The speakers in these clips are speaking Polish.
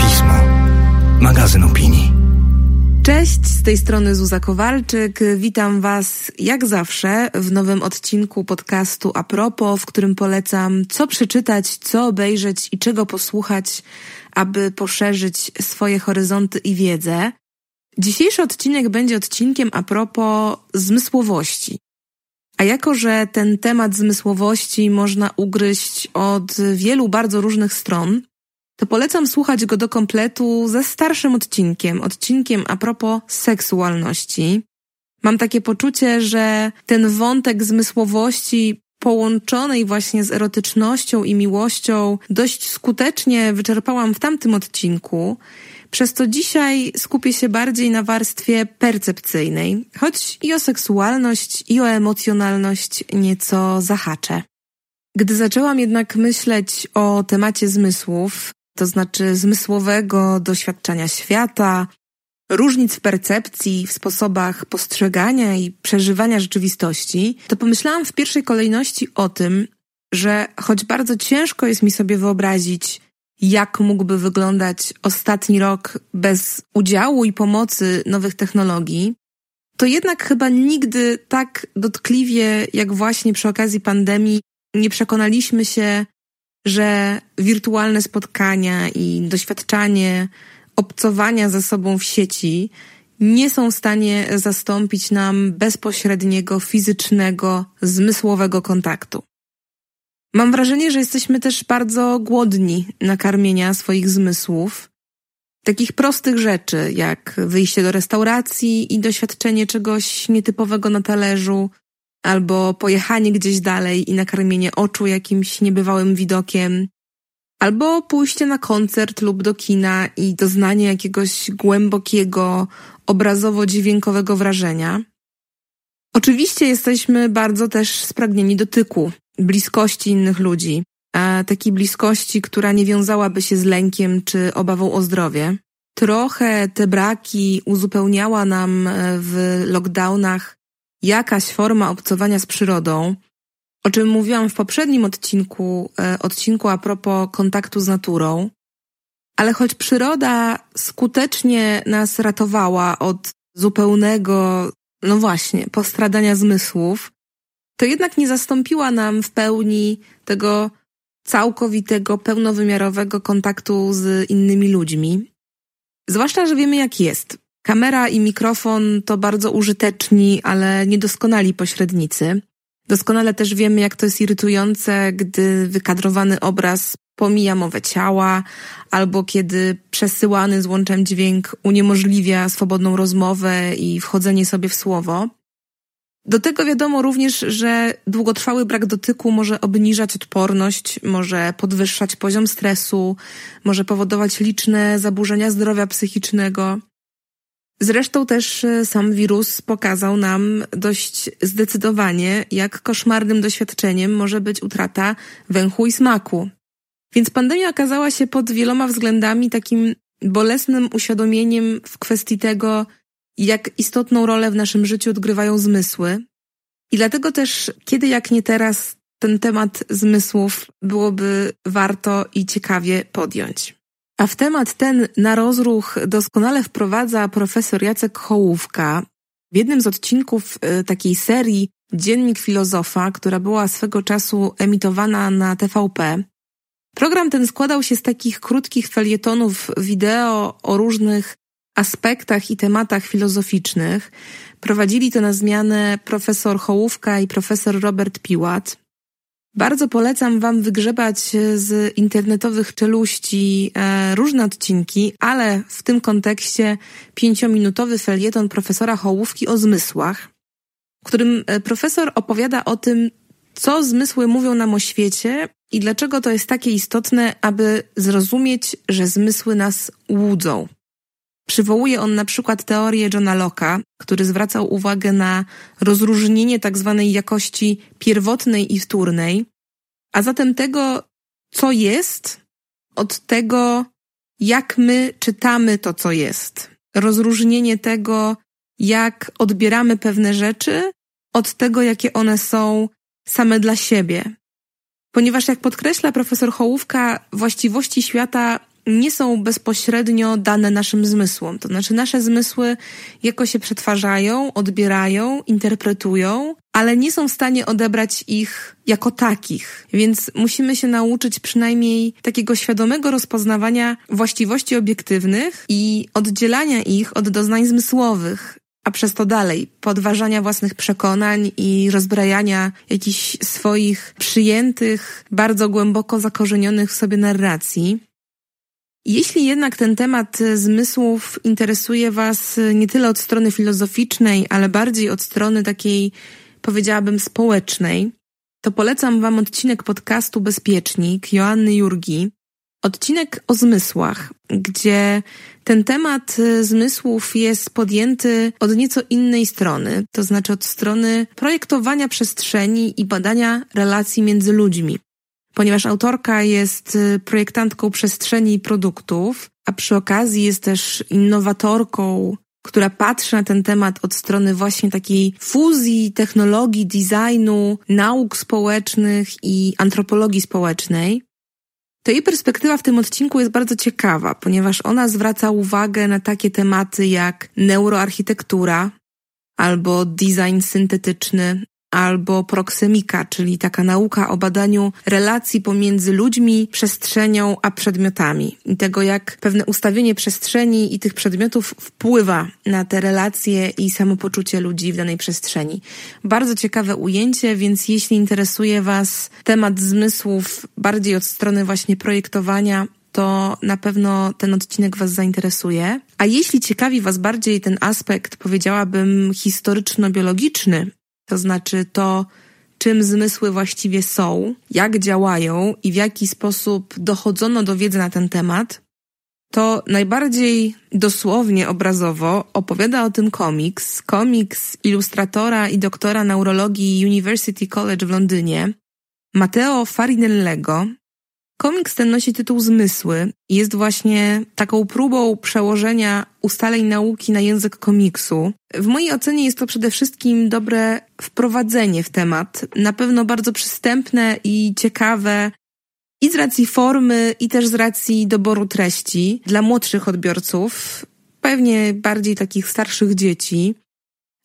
Pismo. Magazyn opinii. Cześć, z tej strony Zuza Kowalczyk. Witam Was jak zawsze w nowym odcinku podcastu A propos, w którym polecam co przeczytać, co obejrzeć i czego posłuchać, aby poszerzyć swoje horyzonty i wiedzę. Dzisiejszy odcinek będzie odcinkiem a propos zmysłowości. A jako, że ten temat zmysłowości można ugryźć od wielu bardzo różnych stron, to polecam słuchać go do kompletu ze starszym odcinkiem, odcinkiem a propos seksualności. Mam takie poczucie, że ten wątek zmysłowości połączonej właśnie z erotycznością i miłością dość skutecznie wyczerpałam w tamtym odcinku, przez to dzisiaj skupię się bardziej na warstwie percepcyjnej, choć i o seksualność, i o emocjonalność nieco zahaczę. Gdy zaczęłam jednak myśleć o temacie zmysłów, to znaczy zmysłowego doświadczenia świata, różnic w percepcji, w sposobach postrzegania i przeżywania rzeczywistości, to pomyślałam w pierwszej kolejności o tym, że choć bardzo ciężko jest mi sobie wyobrazić, jak mógłby wyglądać ostatni rok bez udziału i pomocy nowych technologii, to jednak chyba nigdy tak dotkliwie, jak właśnie przy okazji pandemii, nie przekonaliśmy się, że wirtualne spotkania i doświadczanie obcowania ze sobą w sieci nie są w stanie zastąpić nam bezpośredniego, fizycznego, zmysłowego kontaktu. Mam wrażenie, że jesteśmy też bardzo głodni nakarmienia swoich zmysłów. Takich prostych rzeczy, jak wyjście do restauracji i doświadczenie czegoś nietypowego na talerzu, albo pojechanie gdzieś dalej i nakarmienie oczu jakimś niebywałym widokiem, albo pójście na koncert lub do kina i doznanie jakiegoś głębokiego, obrazowo-dźwiękowego wrażenia. Oczywiście jesteśmy bardzo też spragnieni dotyku, bliskości innych ludzi, a takiej bliskości, która nie wiązałaby się z lękiem czy obawą o zdrowie. Trochę te braki uzupełniała nam e, w lockdownach jakaś forma obcowania z przyrodą, o czym mówiłam w poprzednim odcinku, e, odcinku a propos kontaktu z naturą. Ale choć przyroda skutecznie nas ratowała od zupełnego, no właśnie, postradania zmysłów, to jednak nie zastąpiła nam w pełni tego całkowitego, pełnowymiarowego kontaktu z innymi ludźmi. Zwłaszcza, że wiemy jak jest. Kamera i mikrofon to bardzo użyteczni, ale niedoskonali pośrednicy. Doskonale też wiemy, jak to jest irytujące, gdy wykadrowany obraz pomija mowę ciała, albo kiedy przesyłany złączem dźwięk uniemożliwia swobodną rozmowę i wchodzenie sobie w słowo. Do tego wiadomo również, że długotrwały brak dotyku może obniżać odporność, może podwyższać poziom stresu, może powodować liczne zaburzenia zdrowia psychicznego. Zresztą też e, sam wirus pokazał nam dość zdecydowanie, jak koszmarnym doświadczeniem może być utrata węchu i smaku. Więc pandemia okazała się pod wieloma względami takim bolesnym uświadomieniem w kwestii tego, jak istotną rolę w naszym życiu odgrywają zmysły. I dlatego też, kiedy jak nie teraz, ten temat zmysłów byłoby warto i ciekawie podjąć. A w temat ten na rozruch doskonale wprowadza profesor Jacek Hołówka w jednym z odcinków y, takiej serii Dziennik Filozofa, która była swego czasu emitowana na TVP. Program ten składał się z takich krótkich felietonów wideo o różnych aspektach i tematach filozoficznych. Prowadzili to na zmianę profesor Hołówka i profesor Robert Piłat. Bardzo polecam Wam wygrzebać z internetowych czeluści e, różne odcinki, ale w tym kontekście pięciominutowy felieton profesora Hołówki o zmysłach, w którym e, profesor opowiada o tym, co zmysły mówią nam o świecie i dlaczego to jest takie istotne, aby zrozumieć, że zmysły nas łudzą. Przywołuje on na przykład teorię Johna Locke'a, który zwracał uwagę na rozróżnienie tak zwanej jakości pierwotnej i wtórnej, a zatem tego, co jest, od tego, jak my czytamy to, co jest. Rozróżnienie tego, jak odbieramy pewne rzeczy, od tego, jakie one są same dla siebie. Ponieważ, jak podkreśla profesor Hołówka, właściwości świata nie są bezpośrednio dane naszym zmysłom. To znaczy, nasze zmysły jako się przetwarzają, odbierają, interpretują, ale nie są w stanie odebrać ich jako takich. Więc musimy się nauczyć przynajmniej takiego świadomego rozpoznawania właściwości obiektywnych i oddzielania ich od doznań zmysłowych a przez to dalej podważania własnych przekonań i rozbrajania jakichś swoich przyjętych, bardzo głęboko zakorzenionych w sobie narracji. Jeśli jednak ten temat zmysłów interesuje Was nie tyle od strony filozoficznej, ale bardziej od strony takiej, powiedziałabym, społecznej, to polecam Wam odcinek podcastu Bezpiecznik Joanny Jurgi. Odcinek o zmysłach, gdzie ten temat zmysłów jest podjęty od nieco innej strony, to znaczy od strony projektowania przestrzeni i badania relacji między ludźmi ponieważ autorka jest y, projektantką przestrzeni i produktów, a przy okazji jest też innowatorką, która patrzy na ten temat od strony właśnie takiej fuzji technologii, designu, nauk społecznych i antropologii społecznej. To jej perspektywa w tym odcinku jest bardzo ciekawa, ponieważ ona zwraca uwagę na takie tematy jak neuroarchitektura albo design syntetyczny, albo proksemika, czyli taka nauka o badaniu relacji pomiędzy ludźmi, przestrzenią a przedmiotami i tego, jak pewne ustawienie przestrzeni i tych przedmiotów wpływa na te relacje i samopoczucie ludzi w danej przestrzeni. Bardzo ciekawe ujęcie, więc jeśli interesuje Was temat zmysłów bardziej od strony właśnie projektowania, to na pewno ten odcinek Was zainteresuje. A jeśli ciekawi Was bardziej ten aspekt, powiedziałabym, historyczno-biologiczny to znaczy to, czym zmysły właściwie są, jak działają i w jaki sposób dochodzono do wiedzy na ten temat, to najbardziej dosłownie obrazowo opowiada o tym komiks. Komiks ilustratora i doktora neurologii University College w Londynie, Matteo Farinellego, Komiks ten nosi tytuł Zmysły i jest właśnie taką próbą przełożenia ustaleń nauki na język komiksu. W mojej ocenie jest to przede wszystkim dobre wprowadzenie w temat, na pewno bardzo przystępne i ciekawe i z racji formy, i też z racji doboru treści dla młodszych odbiorców, pewnie bardziej takich starszych dzieci.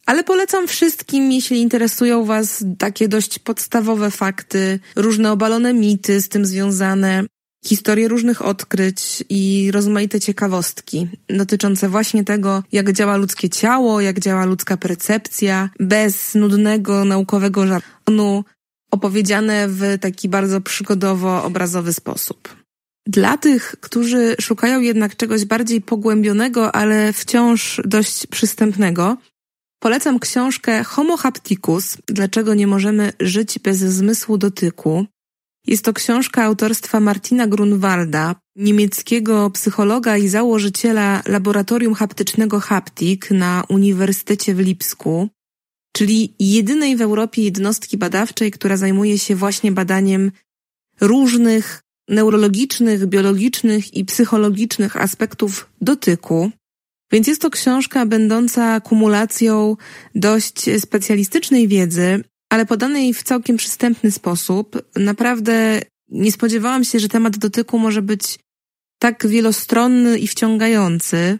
Ale polecam wszystkim, jeśli interesują Was takie dość podstawowe fakty, różne obalone mity z tym związane, historie różnych odkryć i rozmaite ciekawostki dotyczące właśnie tego, jak działa ludzkie ciało, jak działa ludzka percepcja, bez nudnego naukowego żargonu, opowiedziane w taki bardzo przygodowo-obrazowy sposób. Dla tych, którzy szukają jednak czegoś bardziej pogłębionego, ale wciąż dość przystępnego, Polecam książkę Homo Hapticus Dlaczego nie możemy żyć bez zmysłu dotyku. Jest to książka autorstwa Martina Grunwalda, niemieckiego psychologa i założyciela Laboratorium Haptycznego Haptik na Uniwersytecie w Lipsku, czyli jedynej w Europie jednostki badawczej, która zajmuje się właśnie badaniem różnych neurologicznych, biologicznych i psychologicznych aspektów dotyku. Więc jest to książka będąca kumulacją dość specjalistycznej wiedzy, ale podanej w całkiem przystępny sposób. Naprawdę nie spodziewałam się, że temat dotyku może być tak wielostronny i wciągający.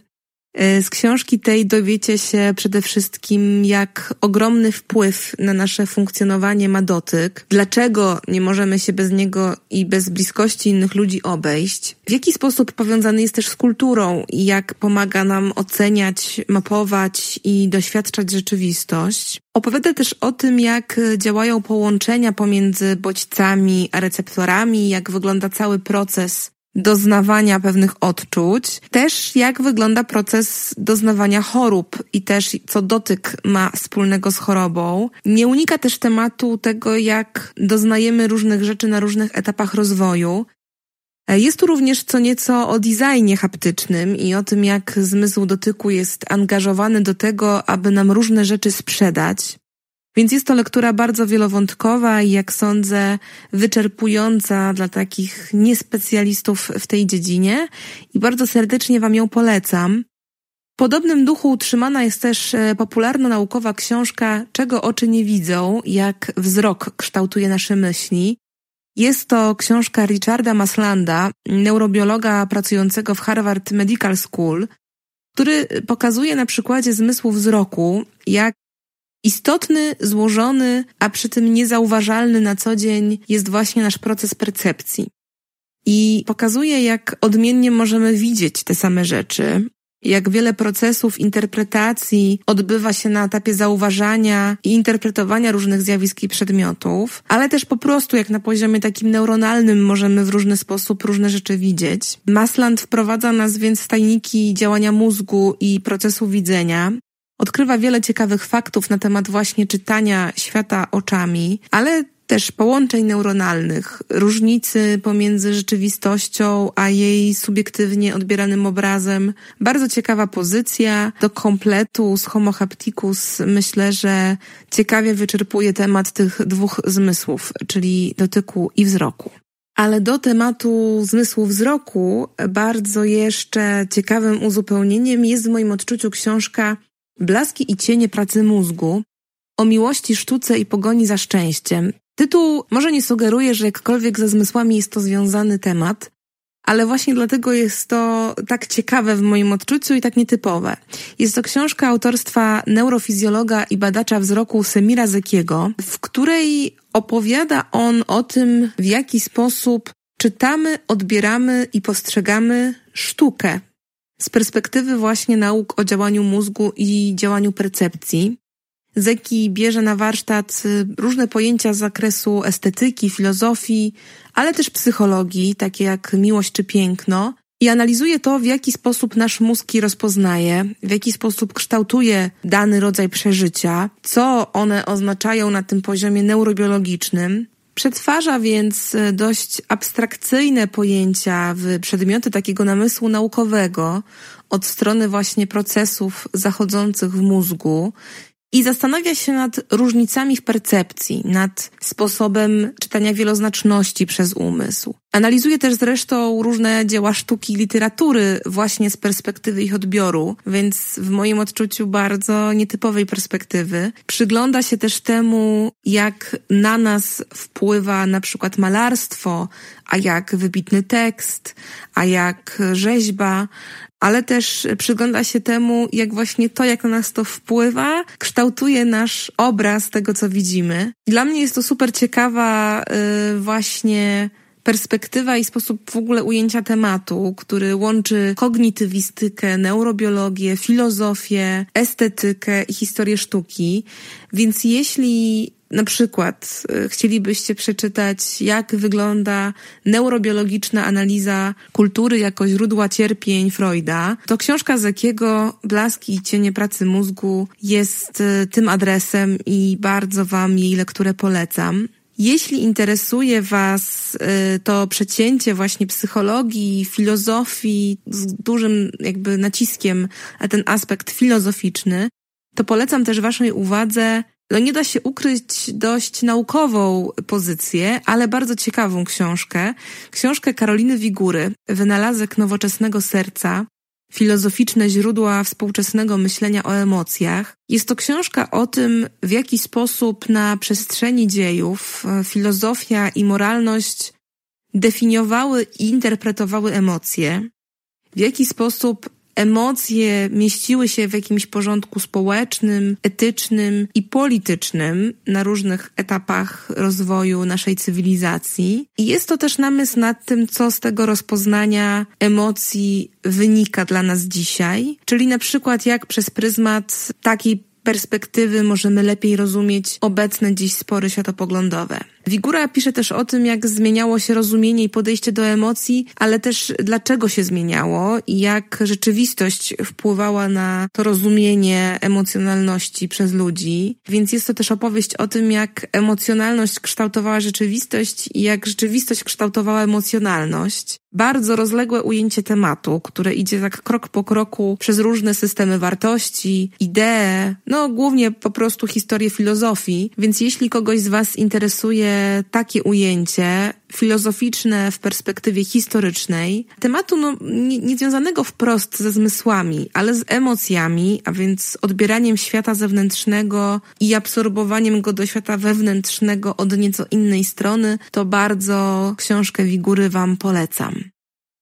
E, z książki tej dowiecie się przede wszystkim, jak ogromny wpływ na nasze funkcjonowanie ma dotyk, dlaczego nie możemy się bez niego i bez bliskości innych ludzi obejść, w jaki sposób powiązany jest też z kulturą i jak pomaga nam oceniać, mapować i doświadczać rzeczywistość. Opowiada też o tym, jak działają połączenia pomiędzy bodźcami a receptorami, jak wygląda cały proces doznawania pewnych odczuć, też jak wygląda proces doznawania chorób i też co dotyk ma wspólnego z chorobą. Nie unika też tematu tego, jak doznajemy różnych rzeczy na różnych etapach rozwoju. Jest tu również co nieco o designie haptycznym i o tym, jak zmysł dotyku jest angażowany do tego, aby nam różne rzeczy sprzedać. Więc jest to lektura bardzo wielowątkowa i jak sądzę wyczerpująca dla takich niespecjalistów w tej dziedzinie i bardzo serdecznie Wam ją polecam. podobnym duchu utrzymana jest też e, popularno-naukowa książka Czego oczy nie widzą, jak wzrok kształtuje nasze myśli. Jest to książka Richarda Maslanda, neurobiologa pracującego w Harvard Medical School, który pokazuje na przykładzie zmysłu wzroku, jak istotny, złożony, a przy tym niezauważalny na co dzień jest właśnie nasz proces percepcji. I pokazuje, jak odmiennie możemy widzieć te same rzeczy, jak wiele procesów interpretacji odbywa się na etapie zauważania i interpretowania różnych zjawisk i przedmiotów, ale też po prostu jak na poziomie takim neuronalnym możemy w różny sposób różne rzeczy widzieć. Masland wprowadza nas więc w tajniki działania mózgu i procesu widzenia, Odkrywa wiele ciekawych faktów na temat właśnie czytania świata oczami, ale też połączeń neuronalnych, różnicy pomiędzy rzeczywistością a jej subiektywnie odbieranym obrazem. Bardzo ciekawa pozycja do kompletu z Homo hapticus. Myślę, że ciekawie wyczerpuje temat tych dwóch zmysłów, czyli dotyku i wzroku. Ale do tematu zmysłu wzroku bardzo jeszcze ciekawym uzupełnieniem jest w moim odczuciu książka Blaski i cienie pracy mózgu o miłości, sztuce i pogoni za szczęściem. Tytuł może nie sugeruje, że jakkolwiek ze zmysłami jest to związany temat, ale właśnie dlatego jest to tak ciekawe w moim odczuciu i tak nietypowe. Jest to książka autorstwa neurofizjologa i badacza wzroku Semira Zekiego, w której opowiada on o tym, w jaki sposób czytamy, odbieramy i postrzegamy sztukę z perspektywy właśnie nauk o działaniu mózgu i działaniu percepcji. Zeki bierze na warsztat y, różne pojęcia z zakresu estetyki, filozofii, ale też psychologii, takie jak miłość czy piękno, i analizuje to, w jaki sposób nasz mózg je rozpoznaje, w jaki sposób kształtuje dany rodzaj przeżycia, co one oznaczają na tym poziomie neurobiologicznym. Przetwarza więc y, dość abstrakcyjne pojęcia w przedmioty takiego namysłu naukowego od strony właśnie procesów zachodzących w mózgu i zastanawia się nad różnicami w percepcji, nad sposobem czytania wieloznaczności przez umysł. Analizuje też zresztą różne dzieła sztuki i literatury właśnie z perspektywy ich odbioru, więc w moim odczuciu bardzo nietypowej perspektywy. Przygląda się też temu, jak na nas wpływa na przykład malarstwo, a jak wybitny tekst, a jak rzeźba, ale też przygląda się temu, jak właśnie to, jak na nas to wpływa, kształtuje nasz obraz tego, co widzimy. Dla mnie jest to super ciekawa yy, właśnie perspektywa i sposób w ogóle ujęcia tematu, który łączy kognitywistykę, neurobiologię, filozofię, estetykę i historię sztuki. Więc jeśli na przykład y, chcielibyście przeczytać, jak wygląda neurobiologiczna analiza kultury jako źródła cierpień Freuda, to książka Zekiego Blaski i cienie pracy mózgu jest y, tym adresem i bardzo Wam jej lekturę polecam. Jeśli interesuje Was y, to przecięcie właśnie psychologii, filozofii z dużym jakby naciskiem na ten aspekt filozoficzny, to polecam też Waszej uwadze no nie da się ukryć dość naukową pozycję, ale bardzo ciekawą książkę. Książkę Karoliny Wigury, Wynalazek nowoczesnego serca, filozoficzne źródła współczesnego myślenia o emocjach. Jest to książka o tym, w jaki sposób na przestrzeni dziejów e, filozofia i moralność definiowały i interpretowały emocje, w jaki sposób emocje mieściły się w jakimś porządku społecznym, etycznym i politycznym na różnych etapach rozwoju naszej cywilizacji. I jest to też namysł nad tym, co z tego rozpoznania emocji wynika dla nas dzisiaj, czyli na przykład jak przez pryzmat takiej perspektywy możemy lepiej rozumieć obecne dziś spory światopoglądowe. Wigura pisze też o tym, jak zmieniało się rozumienie i podejście do emocji, ale też dlaczego się zmieniało i jak rzeczywistość wpływała na to rozumienie emocjonalności przez ludzi. Więc jest to też opowieść o tym, jak emocjonalność kształtowała rzeczywistość i jak rzeczywistość kształtowała emocjonalność. Bardzo rozległe ujęcie tematu, które idzie tak krok po kroku przez różne systemy wartości, idee, no głównie po prostu historię filozofii. Więc jeśli kogoś z Was interesuje takie ujęcie filozoficzne w perspektywie historycznej tematu no, nie, nie związanego wprost ze zmysłami, ale z emocjami, a więc odbieraniem świata zewnętrznego i absorbowaniem go do świata wewnętrznego od nieco innej strony, to bardzo książkę Wigury Wam polecam.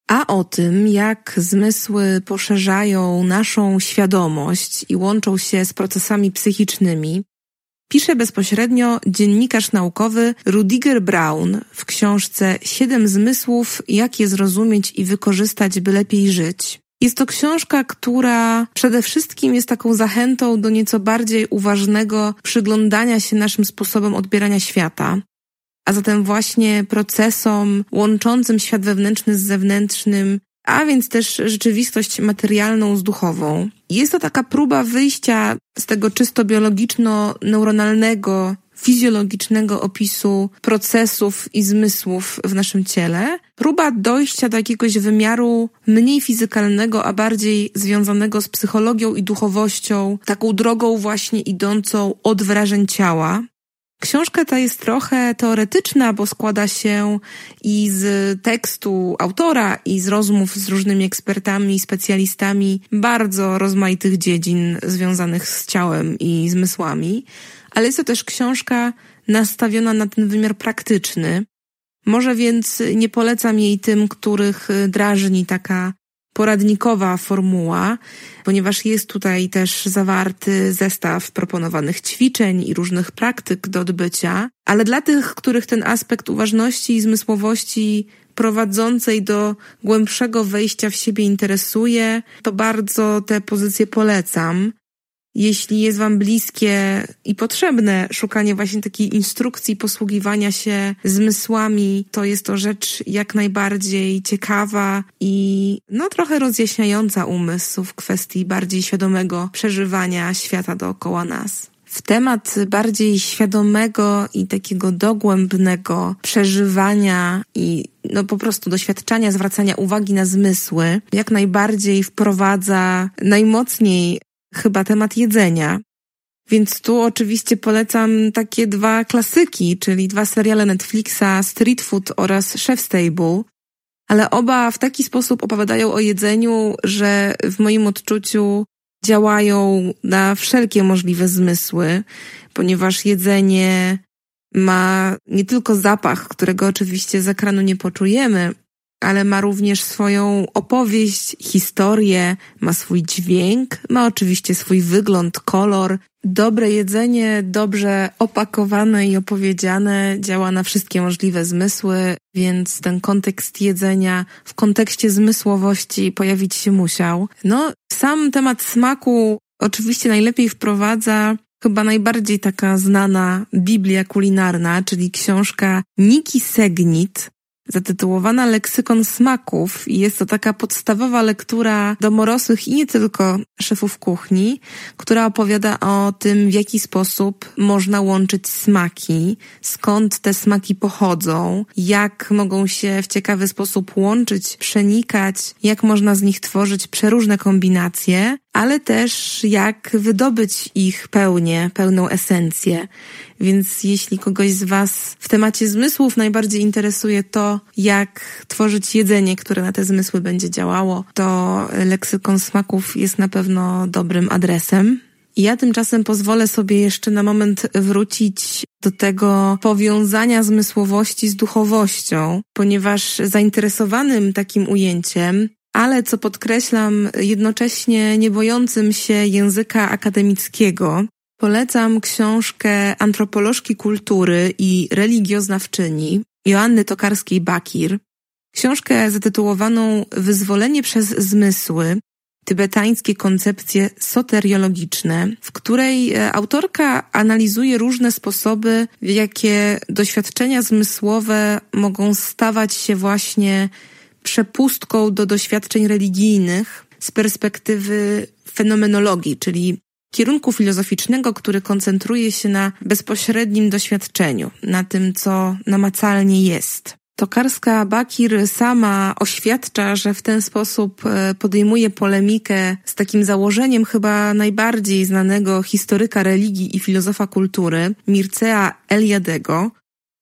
A o tym, jak zmysły poszerzają naszą świadomość i łączą się z procesami psychicznymi, pisze bezpośrednio dziennikarz naukowy Rudiger Braun w książce Siedem zmysłów, jak je zrozumieć i wykorzystać, by lepiej żyć. Jest to książka, która przede wszystkim jest taką zachętą do nieco bardziej uważnego przyglądania się naszym sposobom odbierania świata, a zatem właśnie procesom łączącym świat wewnętrzny z zewnętrznym, a więc też rzeczywistość materialną z duchową. Jest to taka próba wyjścia z tego czysto biologiczno-neuronalnego, fizjologicznego opisu procesów i zmysłów w naszym ciele, próba dojścia do jakiegoś wymiaru mniej fizykalnego, a bardziej związanego z psychologią i duchowością, taką drogą właśnie idącą od wrażeń ciała, Książka ta jest trochę teoretyczna, bo składa się i z tekstu autora, i z rozmów z różnymi ekspertami specjalistami bardzo rozmaitych dziedzin związanych z ciałem i zmysłami, ale jest to też książka nastawiona na ten wymiar praktyczny. Może więc nie polecam jej tym, których drażni taka poradnikowa formuła, ponieważ jest tutaj też zawarty zestaw proponowanych ćwiczeń i różnych praktyk do odbycia, ale dla tych, których ten aspekt uważności i zmysłowości prowadzącej do głębszego wejścia w siebie interesuje, to bardzo te pozycje polecam. Jeśli jest Wam bliskie i potrzebne szukanie właśnie takiej instrukcji posługiwania się zmysłami, to jest to rzecz jak najbardziej ciekawa i no trochę rozjaśniająca umysł w kwestii bardziej świadomego przeżywania świata dookoła nas. W temat bardziej świadomego i takiego dogłębnego przeżywania i no po prostu doświadczania, zwracania uwagi na zmysły, jak najbardziej wprowadza najmocniej chyba temat jedzenia. Więc tu oczywiście polecam takie dwa klasyki, czyli dwa seriale Netflixa Street Food oraz Chef's Table, ale oba w taki sposób opowiadają o jedzeniu, że w moim odczuciu działają na wszelkie możliwe zmysły, ponieważ jedzenie ma nie tylko zapach, którego oczywiście z ekranu nie poczujemy, ale ma również swoją opowieść, historię, ma swój dźwięk, ma oczywiście swój wygląd, kolor. Dobre jedzenie, dobrze opakowane i opowiedziane działa na wszystkie możliwe zmysły, więc ten kontekst jedzenia w kontekście zmysłowości pojawić się musiał. No, sam temat smaku oczywiście najlepiej wprowadza chyba najbardziej taka znana Biblia kulinarna, czyli książka Niki Segnit, zatytułowana Leksykon Smaków i jest to taka podstawowa lektura domorosłych i nie tylko szefów kuchni, która opowiada o tym, w jaki sposób można łączyć smaki, skąd te smaki pochodzą, jak mogą się w ciekawy sposób łączyć, przenikać, jak można z nich tworzyć przeróżne kombinacje, ale też jak wydobyć ich pełnię, pełną esencję. Więc jeśli kogoś z Was w temacie zmysłów najbardziej interesuje to, jak tworzyć jedzenie, które na te zmysły będzie działało, to leksykon smaków jest na pewno dobrym adresem. Ja tymczasem pozwolę sobie jeszcze na moment wrócić do tego powiązania zmysłowości z duchowością, ponieważ zainteresowanym takim ujęciem ale co podkreślam, jednocześnie nie bojącym się języka akademickiego, polecam książkę antropolożki kultury i religioznawczyni Joanny Tokarskiej-Bakir, książkę zatytułowaną Wyzwolenie przez zmysły, tybetańskie koncepcje soteriologiczne, w której e, autorka analizuje różne sposoby, w jakie doświadczenia zmysłowe mogą stawać się właśnie przepustką do doświadczeń religijnych z perspektywy fenomenologii, czyli kierunku filozoficznego, który koncentruje się na bezpośrednim doświadczeniu, na tym, co namacalnie jest. Tokarska Bakir sama oświadcza, że w ten sposób e, podejmuje polemikę z takim założeniem chyba najbardziej znanego historyka religii i filozofa kultury, Mircea Eliadego,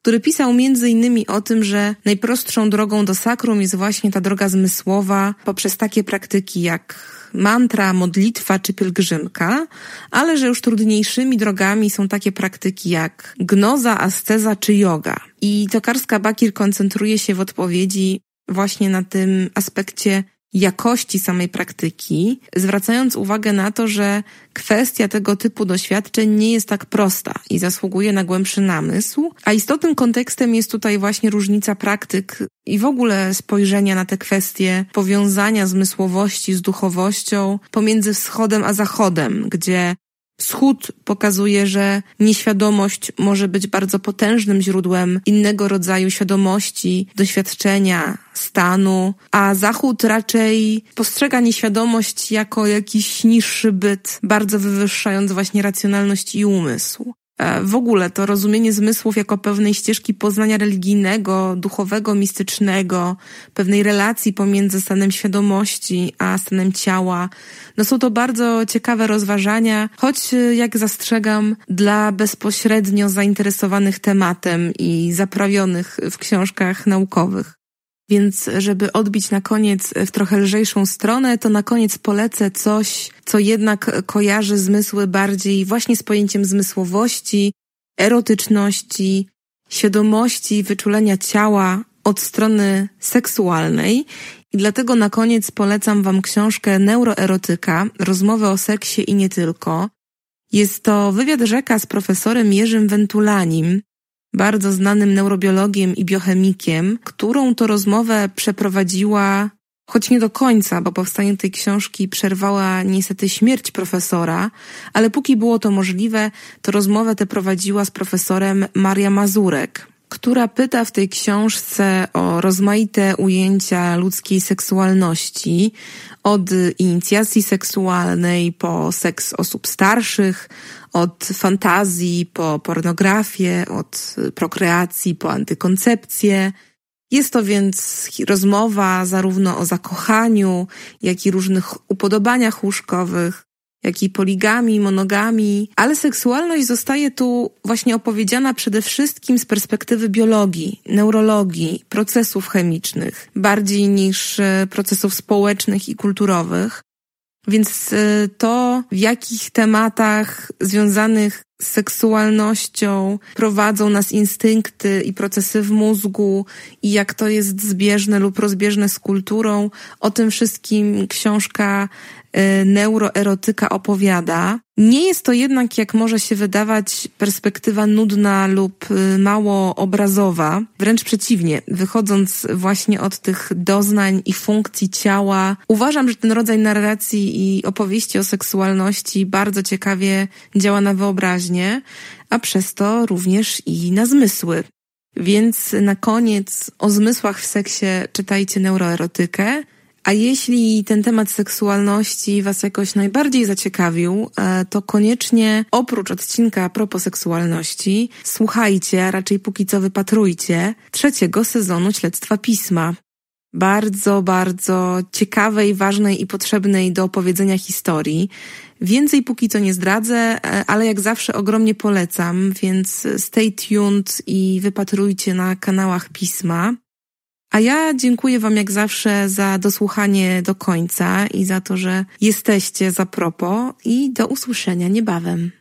który pisał między innymi o tym, że najprostszą drogą do sakrum jest właśnie ta droga zmysłowa poprzez takie praktyki jak mantra, modlitwa czy pielgrzymka, ale że już trudniejszymi drogami są takie praktyki jak gnoza, asceza czy yoga. I Tokarska Bakir koncentruje się w odpowiedzi właśnie na tym aspekcie jakości samej praktyki, zwracając uwagę na to, że kwestia tego typu doświadczeń nie jest tak prosta i zasługuje na głębszy namysł, a istotnym kontekstem jest tutaj właśnie różnica praktyk i w ogóle spojrzenia na te kwestie powiązania zmysłowości z duchowością pomiędzy wschodem a zachodem, gdzie Wschód pokazuje, że nieświadomość może być bardzo potężnym źródłem innego rodzaju świadomości, doświadczenia, stanu, a Zachód raczej postrzega nieświadomość jako jakiś niższy byt, bardzo wywyższając właśnie racjonalność i umysł. E, w ogóle to rozumienie zmysłów jako pewnej ścieżki poznania religijnego, duchowego, mistycznego, pewnej relacji pomiędzy stanem świadomości a stanem ciała. No są to bardzo ciekawe rozważania, choć e, jak zastrzegam, dla bezpośrednio zainteresowanych tematem i zaprawionych w książkach naukowych. Więc żeby odbić na koniec w trochę lżejszą stronę, to na koniec polecę coś, co jednak kojarzy zmysły bardziej właśnie z pojęciem zmysłowości, erotyczności, świadomości, wyczulenia ciała od strony seksualnej. I dlatego na koniec polecam Wam książkę Neuroerotyka, rozmowę o seksie i nie tylko. Jest to wywiad rzeka z profesorem Jerzym Wentulanim, bardzo znanym neurobiologiem i biochemikiem, którą to rozmowę przeprowadziła, choć nie do końca, bo powstanie tej książki przerwała niestety śmierć profesora, ale póki było to możliwe, to rozmowę tę prowadziła z profesorem Maria Mazurek, która pyta w tej książce o rozmaite ujęcia ludzkiej seksualności, od inicjacji seksualnej po seks osób starszych, od fantazji po pornografię, od prokreacji po antykoncepcję. Jest to więc rozmowa zarówno o zakochaniu, jak i różnych upodobaniach łóżkowych, jak i poligami, monogami, ale seksualność zostaje tu właśnie opowiedziana przede wszystkim z perspektywy biologii, neurologii, procesów chemicznych, bardziej niż e, procesów społecznych i kulturowych. Więc e, to, w jakich tematach związanych z seksualnością prowadzą nas instynkty i procesy w mózgu i jak to jest zbieżne lub rozbieżne z kulturą, o tym wszystkim książka neuroerotyka opowiada. Nie jest to jednak, jak może się wydawać, perspektywa nudna lub y, mało obrazowa. Wręcz przeciwnie, wychodząc właśnie od tych doznań i funkcji ciała, uważam, że ten rodzaj narracji i opowieści o seksualności bardzo ciekawie działa na wyobraźnię, a przez to również i na zmysły. Więc na koniec o zmysłach w seksie czytajcie neuroerotykę. A jeśli ten temat seksualności Was jakoś najbardziej zaciekawił, e, to koniecznie oprócz odcinka a propos seksualności, słuchajcie, a raczej póki co wypatrujcie trzeciego sezonu Śledztwa Pisma. Bardzo, bardzo ciekawej, ważnej i potrzebnej do opowiedzenia historii. Więcej póki co nie zdradzę, e, ale jak zawsze ogromnie polecam, więc stay tuned i wypatrujcie na kanałach Pisma. A ja dziękuję Wam jak zawsze za dosłuchanie do końca i za to, że jesteście za propos i do usłyszenia niebawem.